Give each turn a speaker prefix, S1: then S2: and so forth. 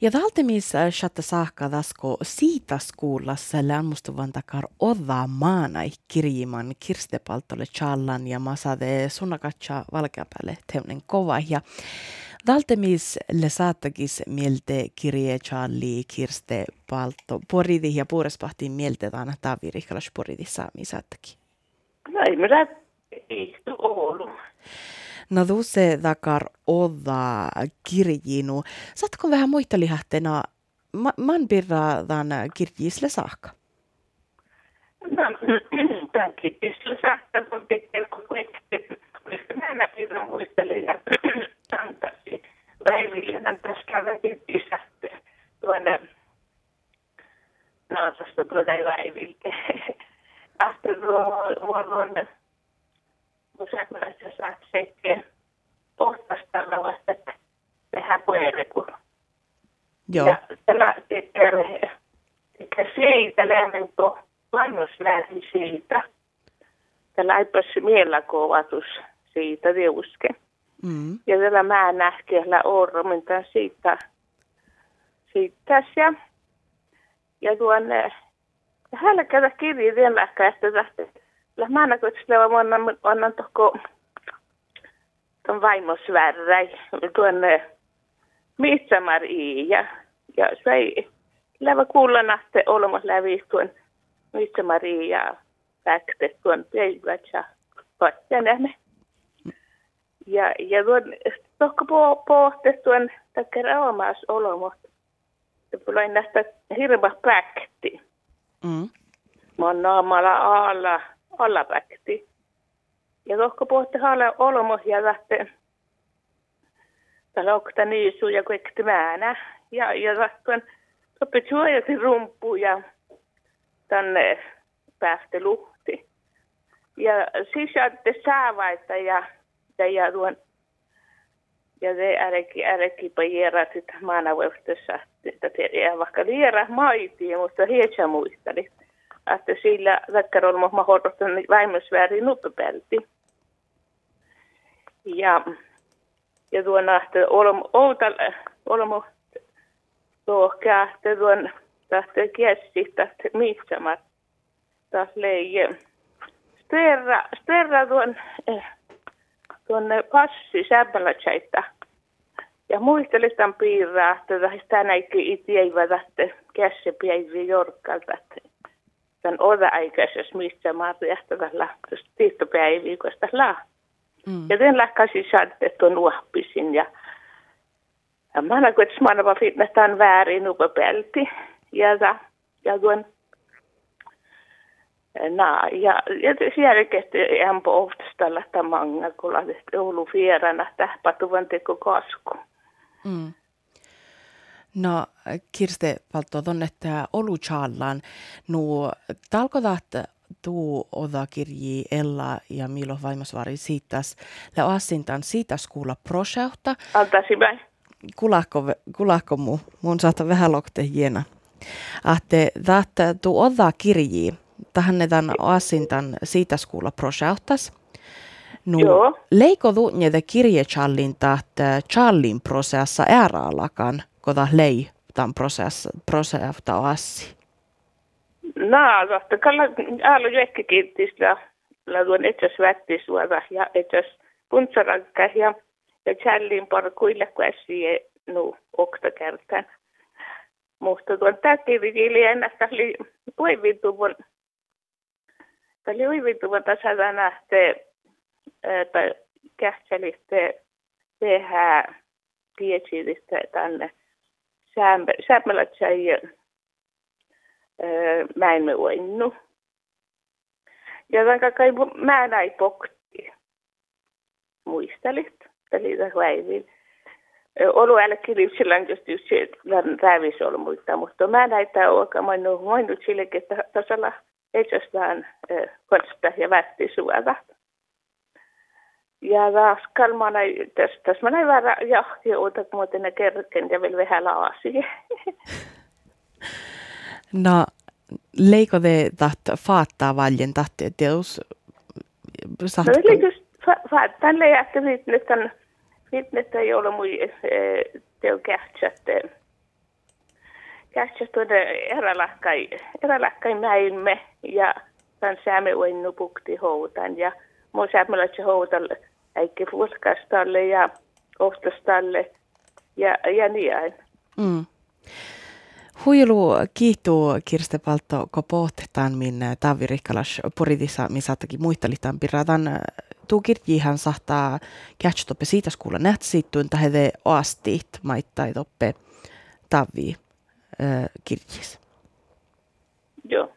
S1: Ja saakka tasko siitä skuulassa lämmustuvan takar odda maanai kirjiman kirstepaltolle challan ja masade sunnakatsa valkeapäälle teunen kova. Ja Daltemis le saattakis mielte kirje Charlie Kirste Palto poridi ja puurespahtiin mielte taana taviri kalas poridi saami saattaki.
S2: No ei minä ei.
S1: No se takar odda kirjinu. Saatko vähän muita lihahtena man birra dan kirjisle saakka?
S2: No, tämän kirjisle saakka on tekee koko Mä pirra muistelin ja antaisin Päivillinen tässä käydä kirjissä tuonne Naasasta tuonne Päiville. Ahto tuon musaklaissa saat sekä ohtastalla vasta tehdä puheliku.
S1: Joo.
S2: Ja tällä hetkellä siitä lämmin tuo vanhuslähti siitä. Tällä aipas mielakovatus siitä viuske.
S1: Mm.
S2: Ja tällä mä nähkellä orminta siitä, siitä ja, ja tuonne hänellä käydä kirjaa vielä että tästä La mä kun sillä on annan tohko tuon vaimosvärräi tuonne Mitsamari ja ja se ei lävä kuulla nahte olemas lävi tuon Mitsamari ja väkte tuon päivät ja patjanemme. Ja, ja tuon tohko po, pohte tuon takia omas olemus. Se tulee näistä hirveä päkti.
S1: Mm.
S2: Mä oon naamalla alla allapäkti. Ja tohko haale olmo ja lähtee talokta niisu ja kaikki määnä. Ja, ja lähtien soppi suojasi rumpu ja tänne päästä luhti. Ja sisältä saavaita ja, ja, ja tuon ja se älki, älki pajera sitten maanavuostessa, että tiedä vaikka liera maitiin, mutta hietsä muisteli että sillä väkkärolmo mahdollista väimösväärin nuppipelti. Ja, ja tuon että olmo, outal, olmo tuohkää, että tuon tahte kiessi, tahte miitsamat, taas leije. Sterra, sterra tuon, eh, tuonne passi säbälä Ja muistelin tämän piirraa, että sitä näikin itse ei välttämättä käsipäiviä jorkkalta, että tämän oda-aikaisessa missä marjastalla tiittopäiviikosta la. Mm. Ja den saadte tuon uohpisin ja ja mä annan, että mä annan fitnestaan väärin upepelti. Ja, ja tuon Na, ja, ja sielläkin ihan pohtastalla tamanga, kun lähdet Oulu vierana tähpatuvan teko kasku.
S1: Mm. No Kirste Palto että Oluchallan nu talkodat tuu oda kirji Ella ja Milo Vaimasvari siitas le asintan siitä kuulla proseuta.
S2: Antasi vai?
S1: Kulahko, kulahko mu, mun saata vähän lokte hiena. Ahte that tu oda kirji, tähän tämän asintan siitä kuulla proseutas. Nu,
S2: Joo.
S1: leiko du kirje kirjechallin taht challin prosessa ääraalakan – koda lei tämän prosess, prosessa assi?
S2: No, että kalla aalu jekki kiittis ja la tuon etsäs vättisuoda ja etsäs puntsarakka ja ja challin parkuille kuessi nu okta kertaan. Mutta tuon täkkivitili ennästä oli uivituvun Tämä oli uivituvun tässä nähte että kähtseliste tehdä pietsilistä tänne säämälät sai mä en voinut. Ja vaikka kai mä näin pokti. Muistelit, eli päivin. Olu älkki livsillään just just räävis ollut muita, mutta mä näitä oikein mainut, mainut sillekin, että tasalla etsestään konsta ja vätti suoda. Ja taas kalmana, tässä, tässä mä näin vähän jahti, otat muuten ne kerken ja vielä vähän laasi.
S1: no, leiko te taht faattaa valjen tahti, että jos
S2: saat... No, just faattaan leijäkkä fitnessan, fitness ei ole mui teo kähtsät käsissä tuonne eräläkkäin, eräläkkäin mäilme ja tämän säämme uinnu pukti houtan ja mua säämällä se houtan äikki fuskastalle ja ohtostalle ja, ja niin. Mm.
S1: Huilu kiituu Kirste Palto, kun pohtetaan min Tavi Rikkalas poritissa, missä saattakin muistelitaan piradan tuu kirjihan sahtaa kätstoppe siitä skuulla nähtsittuun tähde oastit maittai toppe Tavi äh, kirjis.
S2: Joo.